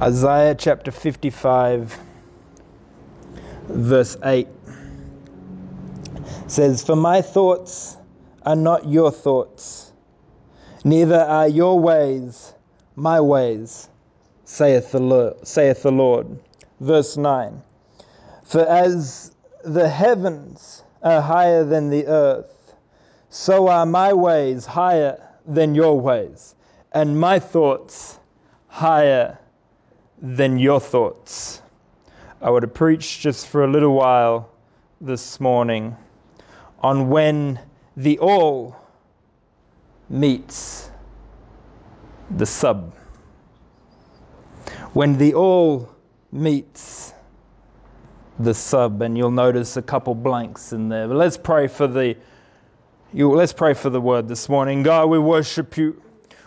Isaiah chapter 55, verse 8 says, For my thoughts are not your thoughts, neither are your ways my ways, saith the Lord. Saith the Lord. Verse 9 For as the heavens are higher than the earth, so are my ways higher than your ways, and my thoughts higher than your thoughts. I would have preached just for a little while this morning on when the all meets the sub. When the all meets the sub, and you'll notice a couple blanks in there. But let's pray for the you, let's pray for the word this morning. God, we worship you.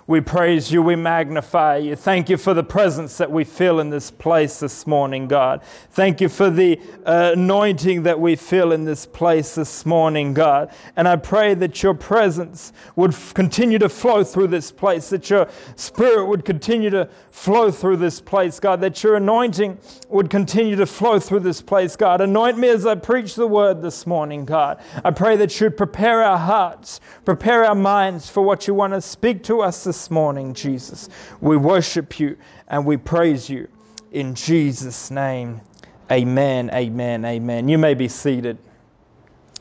We praise you, we magnify you. Thank you for the presence that we feel in this place this morning, God. Thank you for the uh, anointing that we feel in this place this morning, God. And I pray that your presence would f- continue to flow through this place, that your spirit would continue to flow through this place, God, that your anointing would continue to flow through this place, God. Anoint me as I preach the word this morning, God. I pray that you'd prepare our hearts, prepare our minds for what you want to speak to us this morning, Jesus. We worship you and we praise you in Jesus' name. Amen, amen, amen. You may be seated.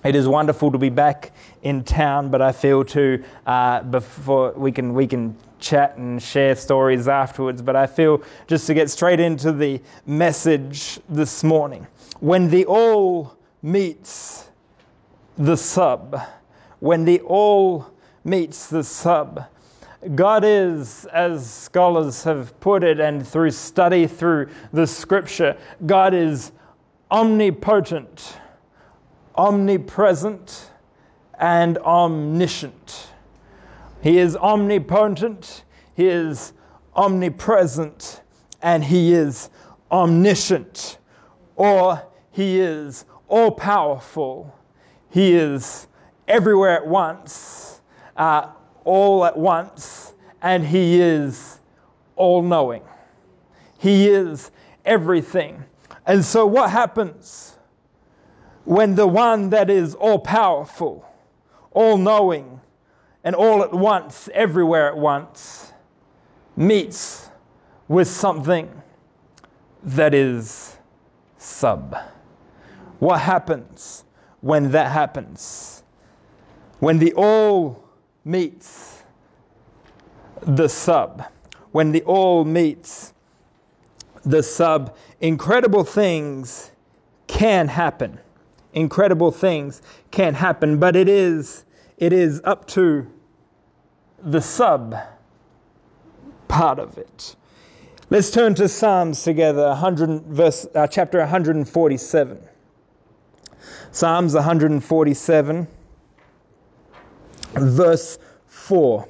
It is wonderful to be back in town, but I feel too uh, before we can we can chat and share stories afterwards. But I feel just to get straight into the message this morning. When the all meets the sub, when the all meets the sub, God is, as scholars have put it, and through study through the scripture, God is omnipotent, omnipresent, and omniscient. He is omnipotent, He is omnipresent, and He is omniscient. Or He is all powerful. He is everywhere at once. Uh, all at once, and He is all knowing. He is everything. And so, what happens when the one that is all powerful, all knowing, and all at once, everywhere at once, meets with something that is sub? What happens when that happens? When the all meets the sub, when the all meets the sub, incredible things can happen. Incredible things can happen, but it is it is up to the sub part of it. Let's turn to Psalms together, 100 verse, uh, chapter 147. Psalms 147 verse 4.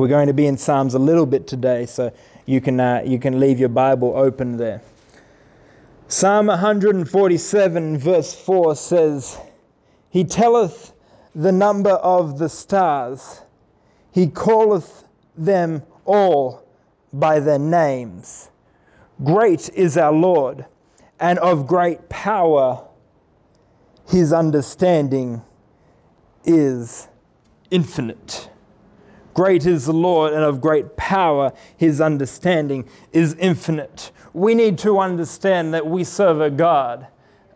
we're going to be in Psalms a little bit today, so you can, uh, you can leave your Bible open there. Psalm 147, verse 4 says, He telleth the number of the stars, He calleth them all by their names. Great is our Lord, and of great power his understanding is infinite. Great is the Lord, and of great power his understanding is infinite. We need to understand that we serve a God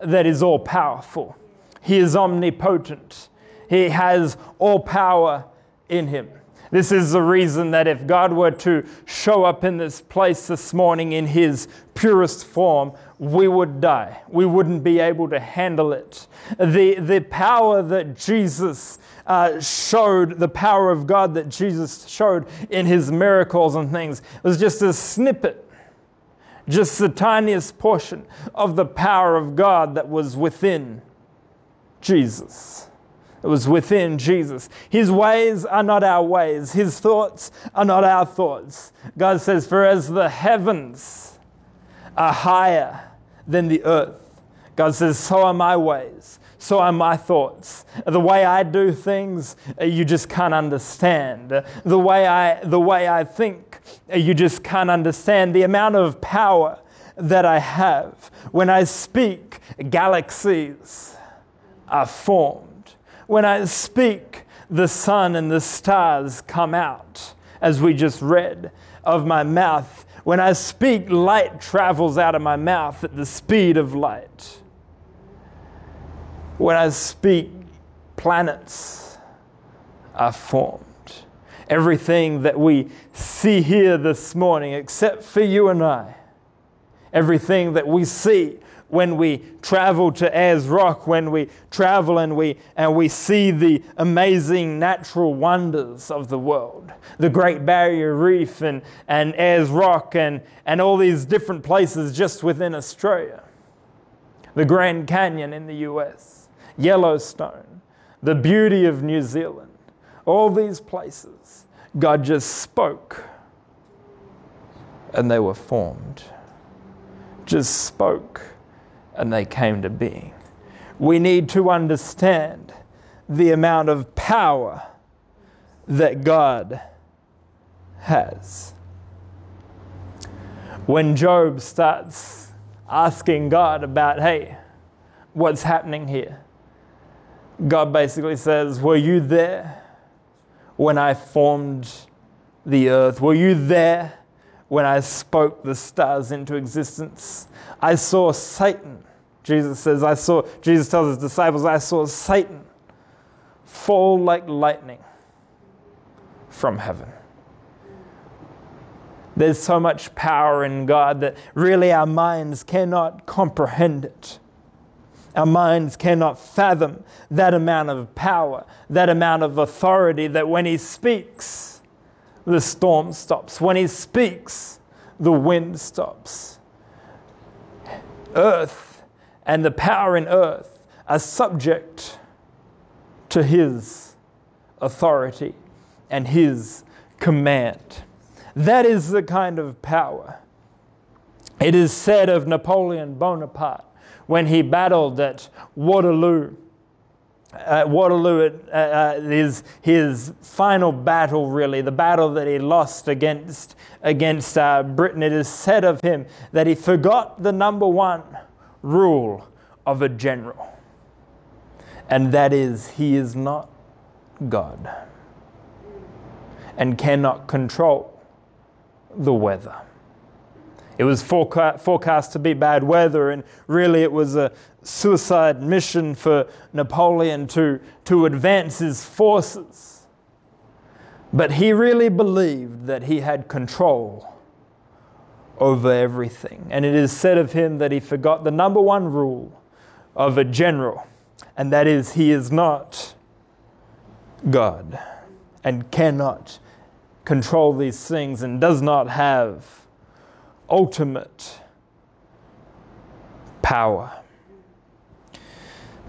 that is all powerful. He is omnipotent. He has all power in him. This is the reason that if God were to show up in this place this morning in his purest form, we would die. We wouldn't be able to handle it. The, the power that Jesus uh, showed, the power of God that Jesus showed in his miracles and things, was just a snippet, just the tiniest portion of the power of God that was within Jesus. It was within Jesus. His ways are not our ways, His thoughts are not our thoughts. God says, For as the heavens are higher than the earth, God says, So are my ways. So are my thoughts. The way I do things, uh, you just can't understand. The way I, the way I think, uh, you just can't understand. The amount of power that I have. When I speak, galaxies are formed. When I speak, the sun and the stars come out, as we just read, of my mouth. When I speak, light travels out of my mouth at the speed of light. When I speak, planets are formed. Everything that we see here this morning, except for you and I, everything that we see when we travel to Ayers Rock, when we travel and we, and we see the amazing natural wonders of the world, the Great Barrier Reef and, and Ayers Rock and, and all these different places just within Australia, the Grand Canyon in the US. Yellowstone, the beauty of New Zealand, all these places, God just spoke and they were formed. Just spoke and they came to being. We need to understand the amount of power that God has. When Job starts asking God about, hey, what's happening here? God basically says, Were you there when I formed the earth? Were you there when I spoke the stars into existence? I saw Satan. Jesus says, I saw, Jesus tells his disciples, I saw Satan fall like lightning from heaven. There's so much power in God that really our minds cannot comprehend it. Our minds cannot fathom that amount of power, that amount of authority that when He speaks, the storm stops. When He speaks, the wind stops. Earth and the power in earth are subject to His authority and His command. That is the kind of power. It is said of Napoleon Bonaparte when he battled at Waterloo. Uh, Waterloo uh, uh, is his final battle, really, the battle that he lost against, against uh, Britain. It is said of him that he forgot the number one rule of a general, and that is, he is not God and cannot control the weather. It was forecast to be bad weather, and really it was a suicide mission for Napoleon to, to advance his forces. But he really believed that he had control over everything. And it is said of him that he forgot the number one rule of a general, and that is, he is not God and cannot control these things and does not have ultimate power.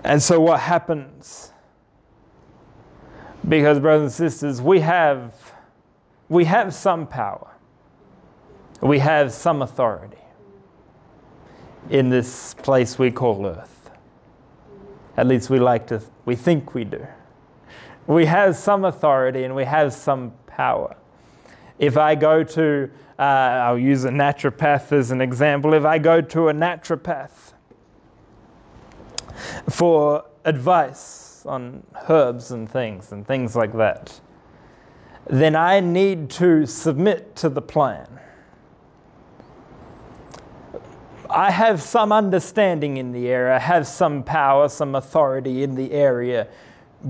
And so, what happens? Because, brothers and sisters, we have, we have some power, we have some authority in this place we call earth. At least we like to, we think we do. We have some authority and we have some power. If I go to uh, I'll use a naturopath as an example. If I go to a naturopath for advice on herbs and things and things like that, then I need to submit to the plan. I have some understanding in the area, I have some power, some authority in the area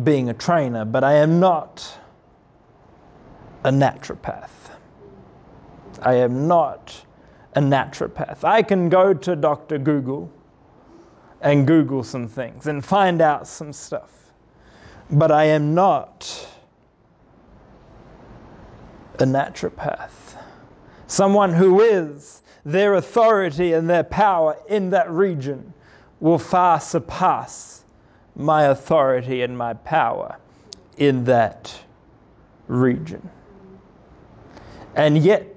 being a trainer, but I am not a naturopath. I am not a naturopath. I can go to Dr. Google and Google some things and find out some stuff. But I am not a naturopath. Someone who is, their authority and their power in that region will far surpass my authority and my power in that region. And yet,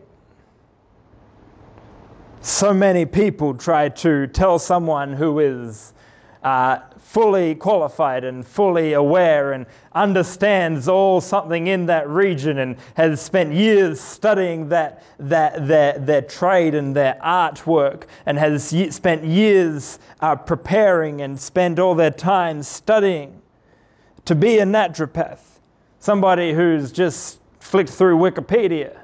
So many people try to tell someone who is uh, fully qualified and fully aware and understands all something in that region and has spent years studying that, that their, their trade and their artwork and has spent years uh, preparing and spent all their time studying to be a naturopath. Somebody who's just flicked through Wikipedia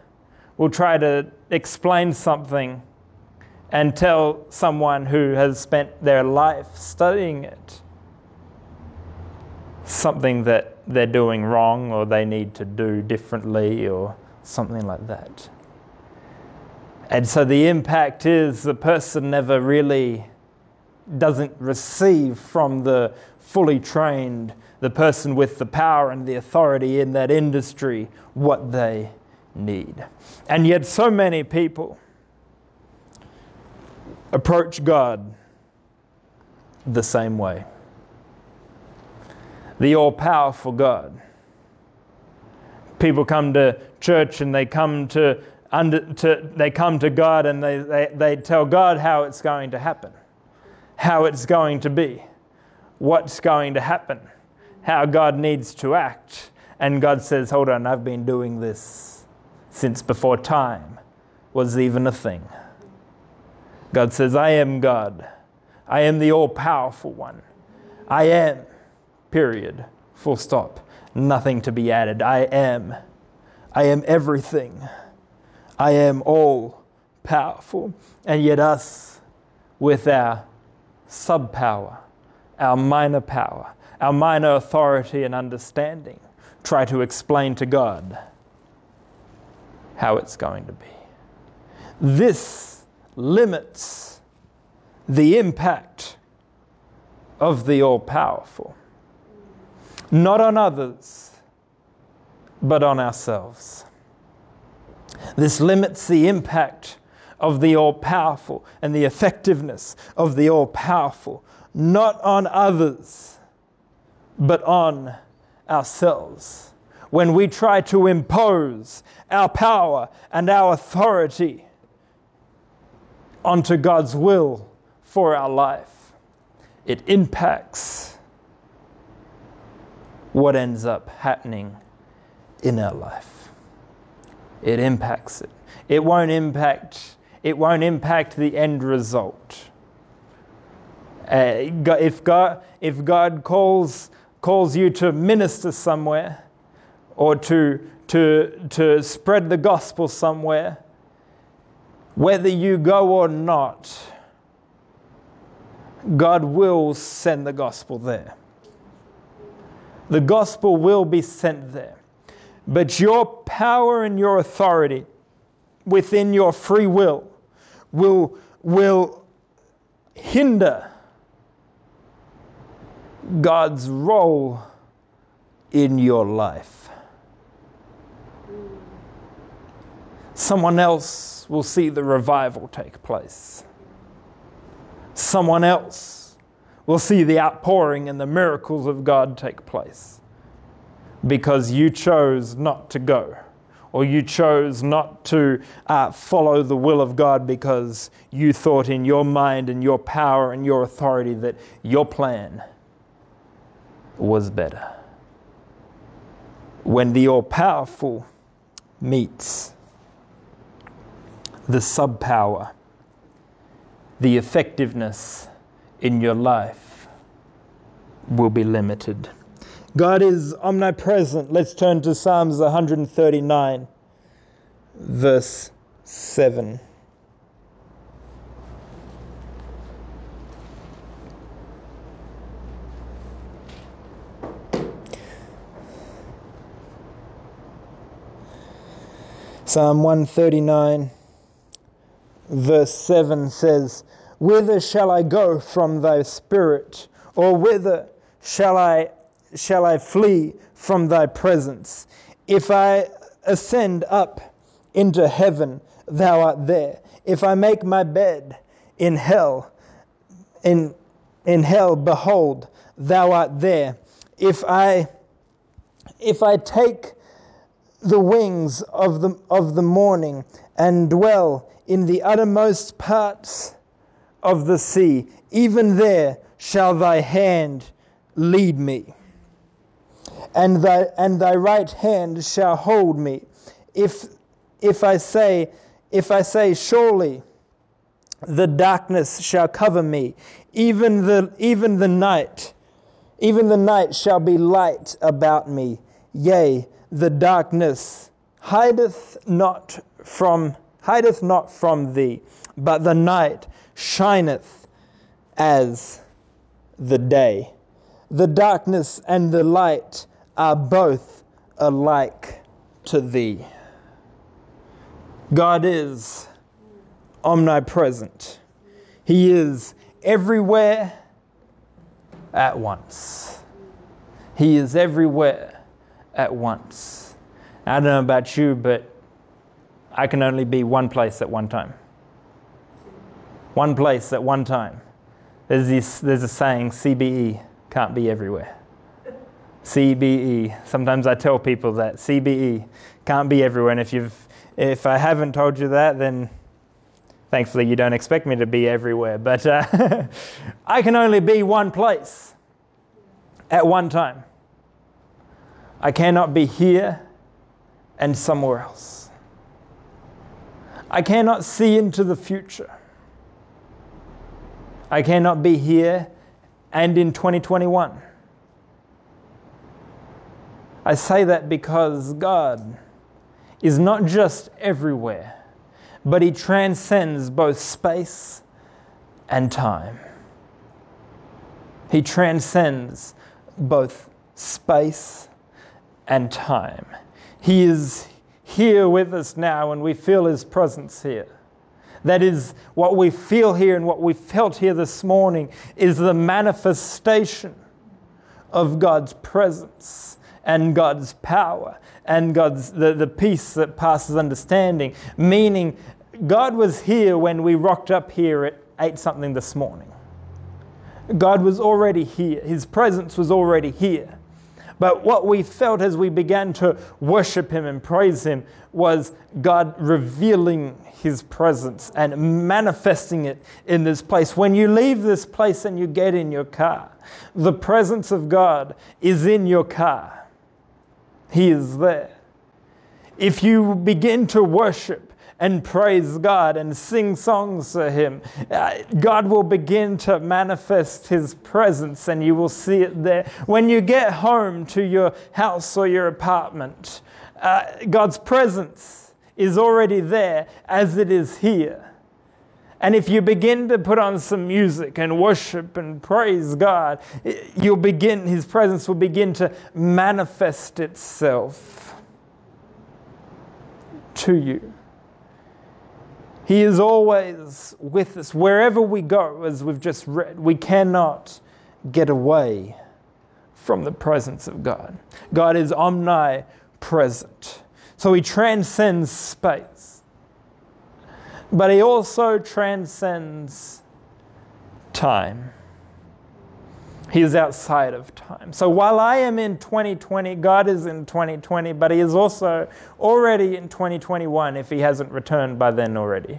will try to explain something and tell someone who has spent their life studying it something that they're doing wrong or they need to do differently or something like that. And so the impact is the person never really doesn't receive from the fully trained, the person with the power and the authority in that industry, what they need. And yet, so many people approach God the same way. The all powerful God. People come to church and they come to, under, to, they come to God and they, they, they tell God how it's going to happen, how it's going to be, what's going to happen, how God needs to act. And God says, Hold on, I've been doing this since before time was even a thing. God says, I am God. I am the all powerful one. I am, period, full stop. Nothing to be added. I am. I am everything. I am all powerful. And yet, us, with our sub power, our minor power, our minor authority and understanding, try to explain to God how it's going to be. This limits the impact of the all powerful, not on others, but on ourselves. This limits the impact of the all powerful and the effectiveness of the all powerful, not on others, but on ourselves. When we try to impose our power and our authority onto God's will for our life. It impacts what ends up happening in our life. It impacts it. It won't impact it won't impact the end result. Uh, if God if God calls calls you to minister somewhere or to to to spread the gospel somewhere, whether you go or not, God will send the gospel there. The gospel will be sent there. But your power and your authority within your free will will, will hinder God's role in your life. Someone else will see the revival take place. Someone else will see the outpouring and the miracles of God take place because you chose not to go or you chose not to uh, follow the will of God because you thought in your mind and your power and your authority that your plan was better. When the all powerful meets the subpower, the effectiveness in your life will be limited. God is omnipresent. Let's turn to Psalms 139, verse 7. Psalm 139 verse 7 says, Whither shall I go from thy spirit? Or whither shall I, shall I flee from thy presence? If I ascend up into heaven, thou art there. If I make my bed in hell, in, in hell, behold, thou art there. If I, if I take the wings of the, of the morning and dwell in the uttermost parts of the sea. Even there shall thy hand lead me, and thy, and thy right hand shall hold me. If, if I say, if I say, surely the darkness shall cover me, even the, even the night, even the night shall be light about me. Yea, the darkness hideth not from hideth not from thee, but the night shineth as the day. The darkness and the light are both alike to thee. God is omnipresent. He is everywhere at once. He is everywhere at once. I don't know about you, but I can only be one place at one time. One place at one time. There's, this, there's a saying CBE can't be everywhere. CBE. Sometimes I tell people that CBE can't be everywhere. And if, you've, if I haven't told you that, then thankfully you don't expect me to be everywhere. But uh, I can only be one place at one time. I cannot be here and somewhere else. I cannot see into the future. I cannot be here and in 2021. I say that because God is not just everywhere, but He transcends both space and time. He transcends both space and time. He is here with us now, and we feel His presence here. That is what we feel here and what we felt here this morning is the manifestation of God's presence and God's power and God's the, the peace that passes understanding. Meaning God was here when we rocked up here at eight something this morning. God was already here. His presence was already here. But what we felt as we began to worship Him and praise Him was God revealing His presence and manifesting it in this place. When you leave this place and you get in your car, the presence of God is in your car. He is there. If you begin to worship, and praise God and sing songs to Him, uh, God will begin to manifest His presence and you will see it there. When you get home to your house or your apartment, uh, God's presence is already there as it is here. And if you begin to put on some music and worship and praise God, you'll begin, His presence will begin to manifest itself to you. He is always with us. Wherever we go, as we've just read, we cannot get away from the presence of God. God is omnipresent. So he transcends space. But he also transcends time. He is outside of time. So while I am in 2020, God is in 2020, but He is also already in 2021 if He hasn't returned by then already.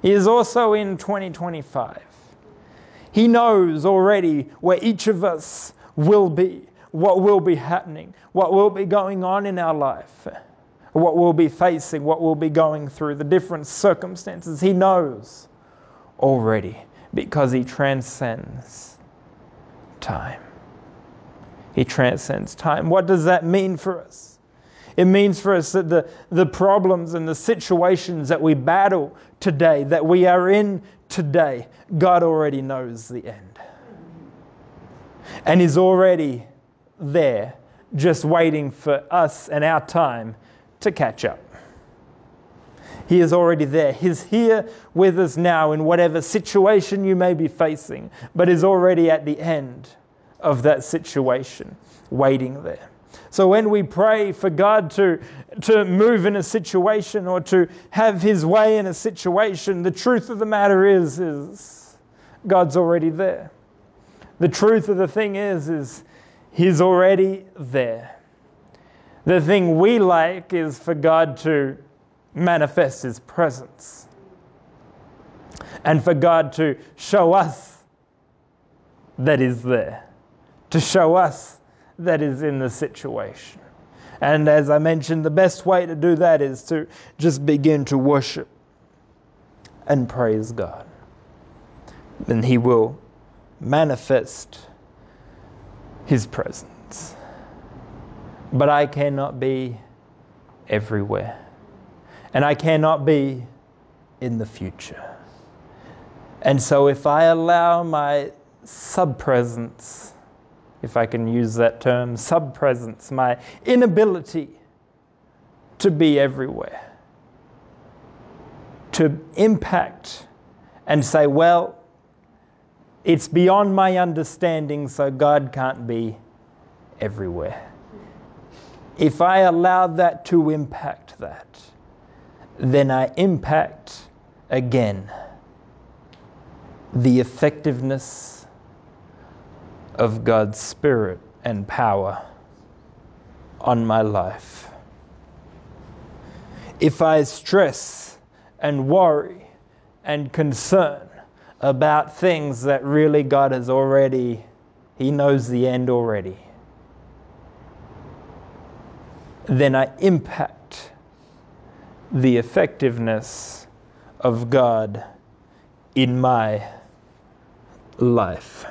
He is also in 2025. He knows already where each of us will be, what will be happening, what will be going on in our life, what we'll be facing, what we'll be going through, the different circumstances. He knows already because He transcends time. He transcends time. What does that mean for us? It means for us that the, the problems and the situations that we battle today, that we are in today, God already knows the end. And is already there, just waiting for us and our time to catch up. He is already there. He's here with us now in whatever situation you may be facing, but is already at the end of that situation, waiting there. So when we pray for God to, to move in a situation or to have his way in a situation, the truth of the matter is, is God's already there. The truth of the thing is, is he's already there. The thing we like is for God to manifest His presence and for God to show us that is there, to show us that is in the situation. And as I mentioned, the best way to do that is to just begin to worship and praise God. Then He will manifest His presence. But I cannot be everywhere. And I cannot be in the future. And so if I allow my sub presence, if I can use that term, sub presence, my inability to be everywhere, to impact and say, well, it's beyond my understanding, so God can't be everywhere. If I allow that to impact that, then I impact again the effectiveness of God's Spirit and power on my life. If I stress and worry and concern about things that really God has already, He knows the end already, then I impact the effectiveness of God in my life.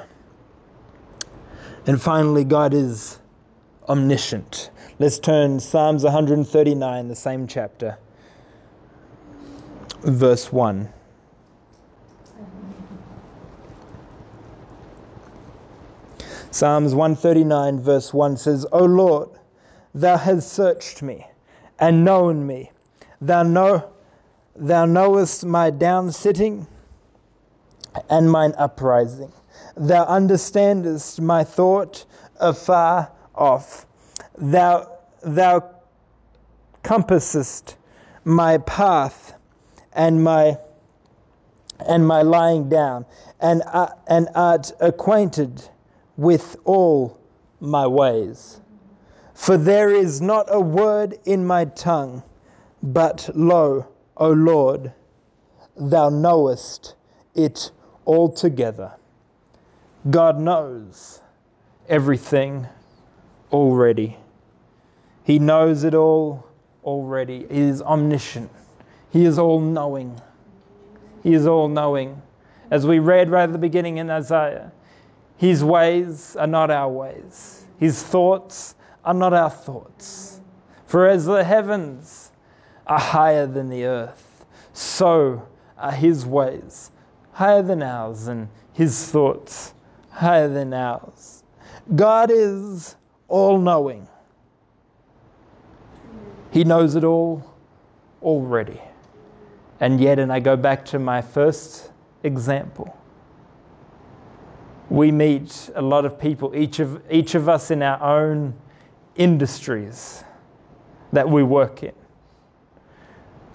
And finally, God is omniscient. Let's turn Psalms 139, the same chapter, verse 1. Psalms 139, verse 1 says, O Lord, thou hast searched me and known me. Thou, know, thou knowest my down sitting and mine uprising. Thou understandest my thought afar off. Thou, thou compassest my path and my and my lying down, and, uh, and art acquainted with all my ways. For there is not a word in my tongue, but lo, O Lord, thou knowest it altogether. God knows everything already. He knows it all already. He is omniscient. He is all knowing. He is all knowing. As we read right at the beginning in Isaiah, His ways are not our ways, His thoughts are not our thoughts. For as the heavens are higher than the earth, so are His ways higher than ours and his thoughts higher than ours. God is all knowing. He knows it all already. And yet, and I go back to my first example, we meet a lot of people, each of, each of us in our own industries that we work in.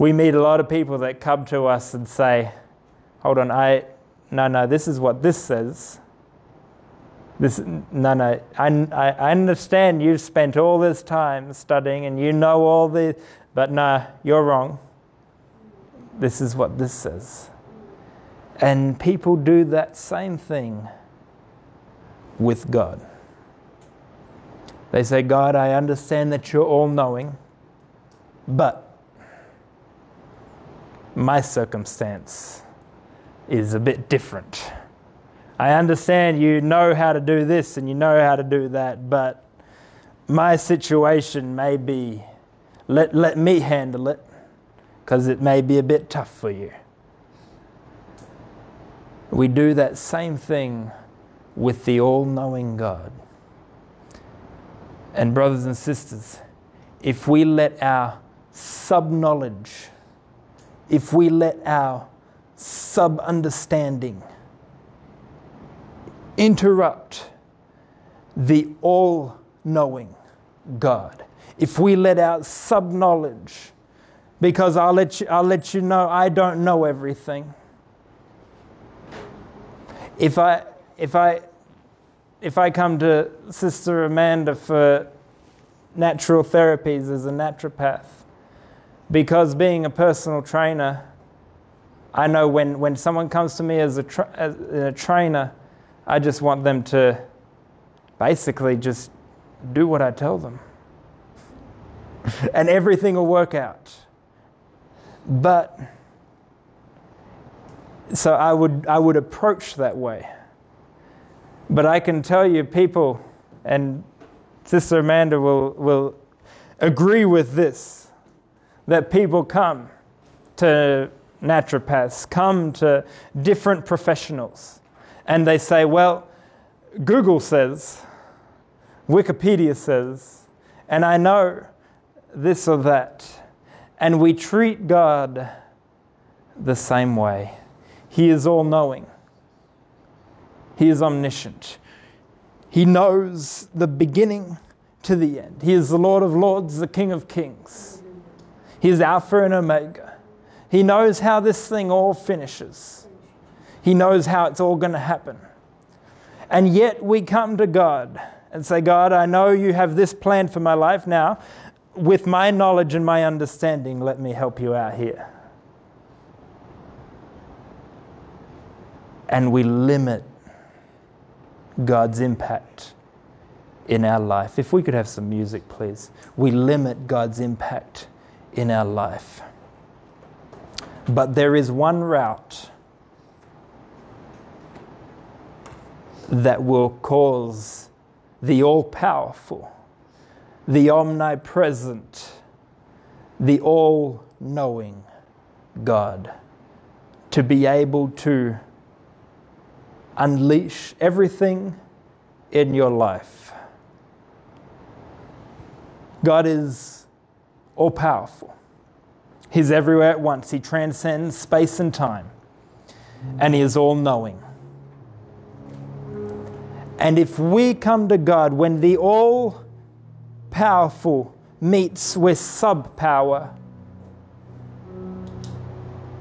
We meet a lot of people that come to us and say, hold on, I, no, no, this is what this says. This, no, no, I, I understand you've spent all this time studying and you know all the, but no, you're wrong. This is what this says. And people do that same thing with God. They say, God, I understand that you're all knowing, but my circumstance is a bit different. I understand you know how to do this and you know how to do that, but my situation may be, let, let me handle it because it may be a bit tough for you. We do that same thing with the all knowing God. And, brothers and sisters, if we let our sub knowledge, if we let our sub understanding interrupt the all knowing God. If we let our sub knowledge, because I'll let, you, I'll let you know I don't know everything. If I, if I, if I come to Sister Amanda for natural therapies as a naturopath because being a personal trainer, I know when, when someone comes to me as a, tra- as a trainer, I just want them to basically just do what I tell them. and everything will work out. But so I would I would approach that way. But I can tell you people and Sister Amanda will will agree with this that people come to naturopaths, come to different professionals, and they say, well, Google says, Wikipedia says, and I know this or that. And we treat God the same way. He is all knowing, He is omniscient. He knows the beginning to the end. He is the Lord of Lords, the King of Kings. He is Alpha and Omega. He knows how this thing all finishes. He knows how it's all going to happen. And yet we come to God and say, God, I know you have this plan for my life. Now, with my knowledge and my understanding, let me help you out here. And we limit God's impact in our life. If we could have some music, please. We limit God's impact in our life. But there is one route that will cause the all powerful the omnipresent, the all knowing God, to be able to unleash everything in your life. God is all powerful. He's everywhere at once. He transcends space and time. And He is all knowing. And if we come to God when the all powerful meets with sub power,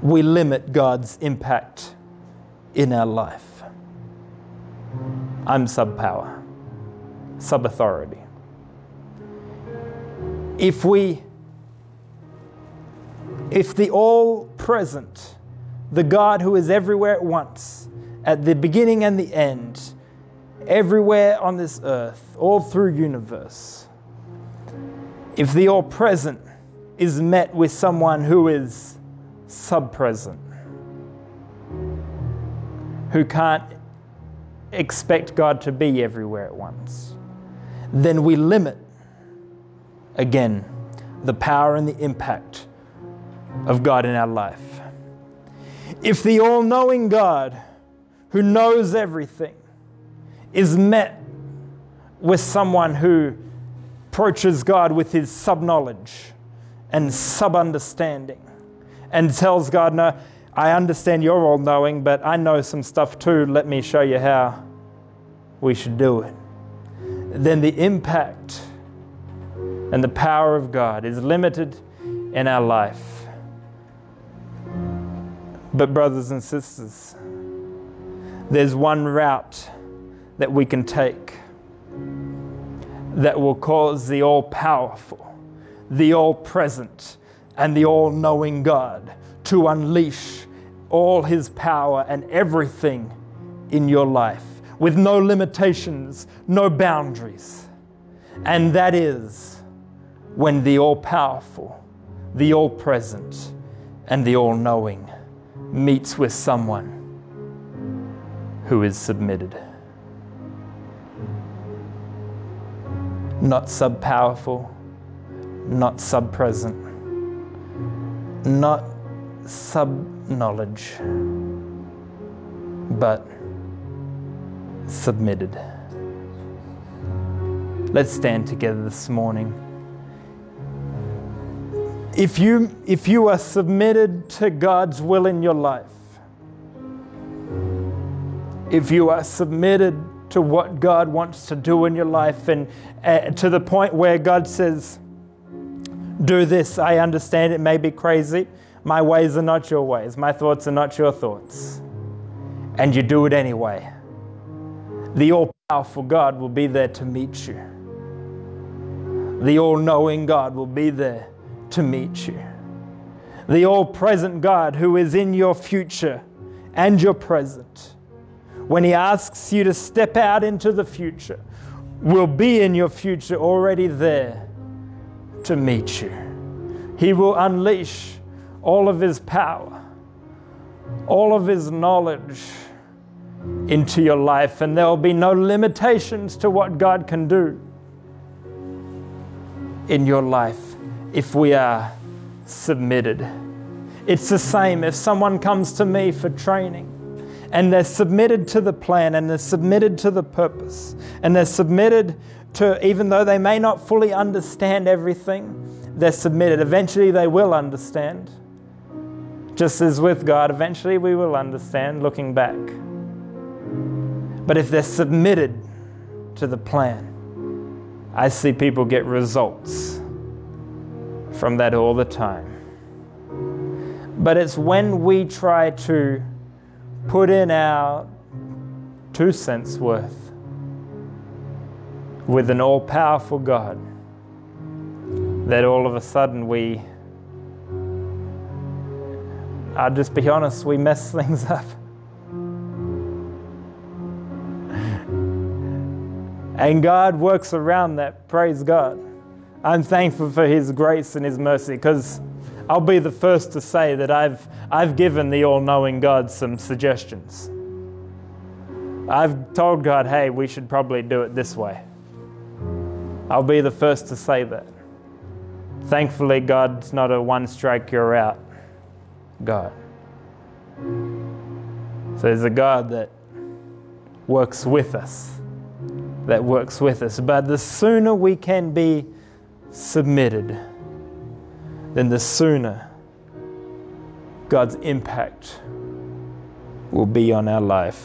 we limit God's impact in our life. I'm sub power, sub authority. If we, if the all present, the God who is everywhere at once, at the beginning and the end, everywhere on this earth, all through universe, if the all present is met with someone who is sub present, who can't expect God to be everywhere at once, then we limit, again, the power and the impact of God in our life. If the all knowing God, who knows everything, is met with someone who approaches God with his sub knowledge and sub understanding and tells God, No, I understand you're all knowing, but I know some stuff too. Let me show you how we should do it. Then the impact and the power of God is limited in our life. But, brothers and sisters, there's one route that we can take that will cause the all powerful, the all present, and the all knowing God to unleash all his power and everything in your life with no limitations, no boundaries. And that is when the all powerful, the all present, and the all knowing meets with someone who is submitted. not sub powerful, not sub present, not sub knowledge, but submitted. Let's stand together this morning. If you, if you are submitted to God's will in your life, if you are submitted to what God wants to do in your life, and uh, to the point where God says, Do this. I understand it may be crazy. My ways are not your ways, my thoughts are not your thoughts. And you do it anyway. The all powerful God will be there to meet you. the all knowing God will be there to meet you. The all present God who is in your future and your present. When He asks you to step out into the future, will be in your future already there to meet you. He will unleash all of His power, all of His knowledge into your life, and there will be no limitations to what God can do in your life if we are submitted. It's the same if someone comes to me for training and they're submitted to the plan and they're submitted to the purpose and they're submitted to, even though they may not fully understand everything, they're submitted. Eventually they will understand. Just as with God, eventually we will understand looking back. But if they're submitted to the plan, I see people get results from that all the time. But it's when we try to put in our two cents worth with an all powerful God that all of a sudden we, I'll just be honest, we mess things up. And God works around that. Praise God. I'm thankful for His grace and His mercy because I'll be the first to say that I've, I've given the all knowing God some suggestions. I've told God, hey, we should probably do it this way. I'll be the first to say that. Thankfully, God's not a one strike, you're out God. So there's a God that works with us, that works with us. But the sooner we can be submitted, then the sooner God's impact will be on our life.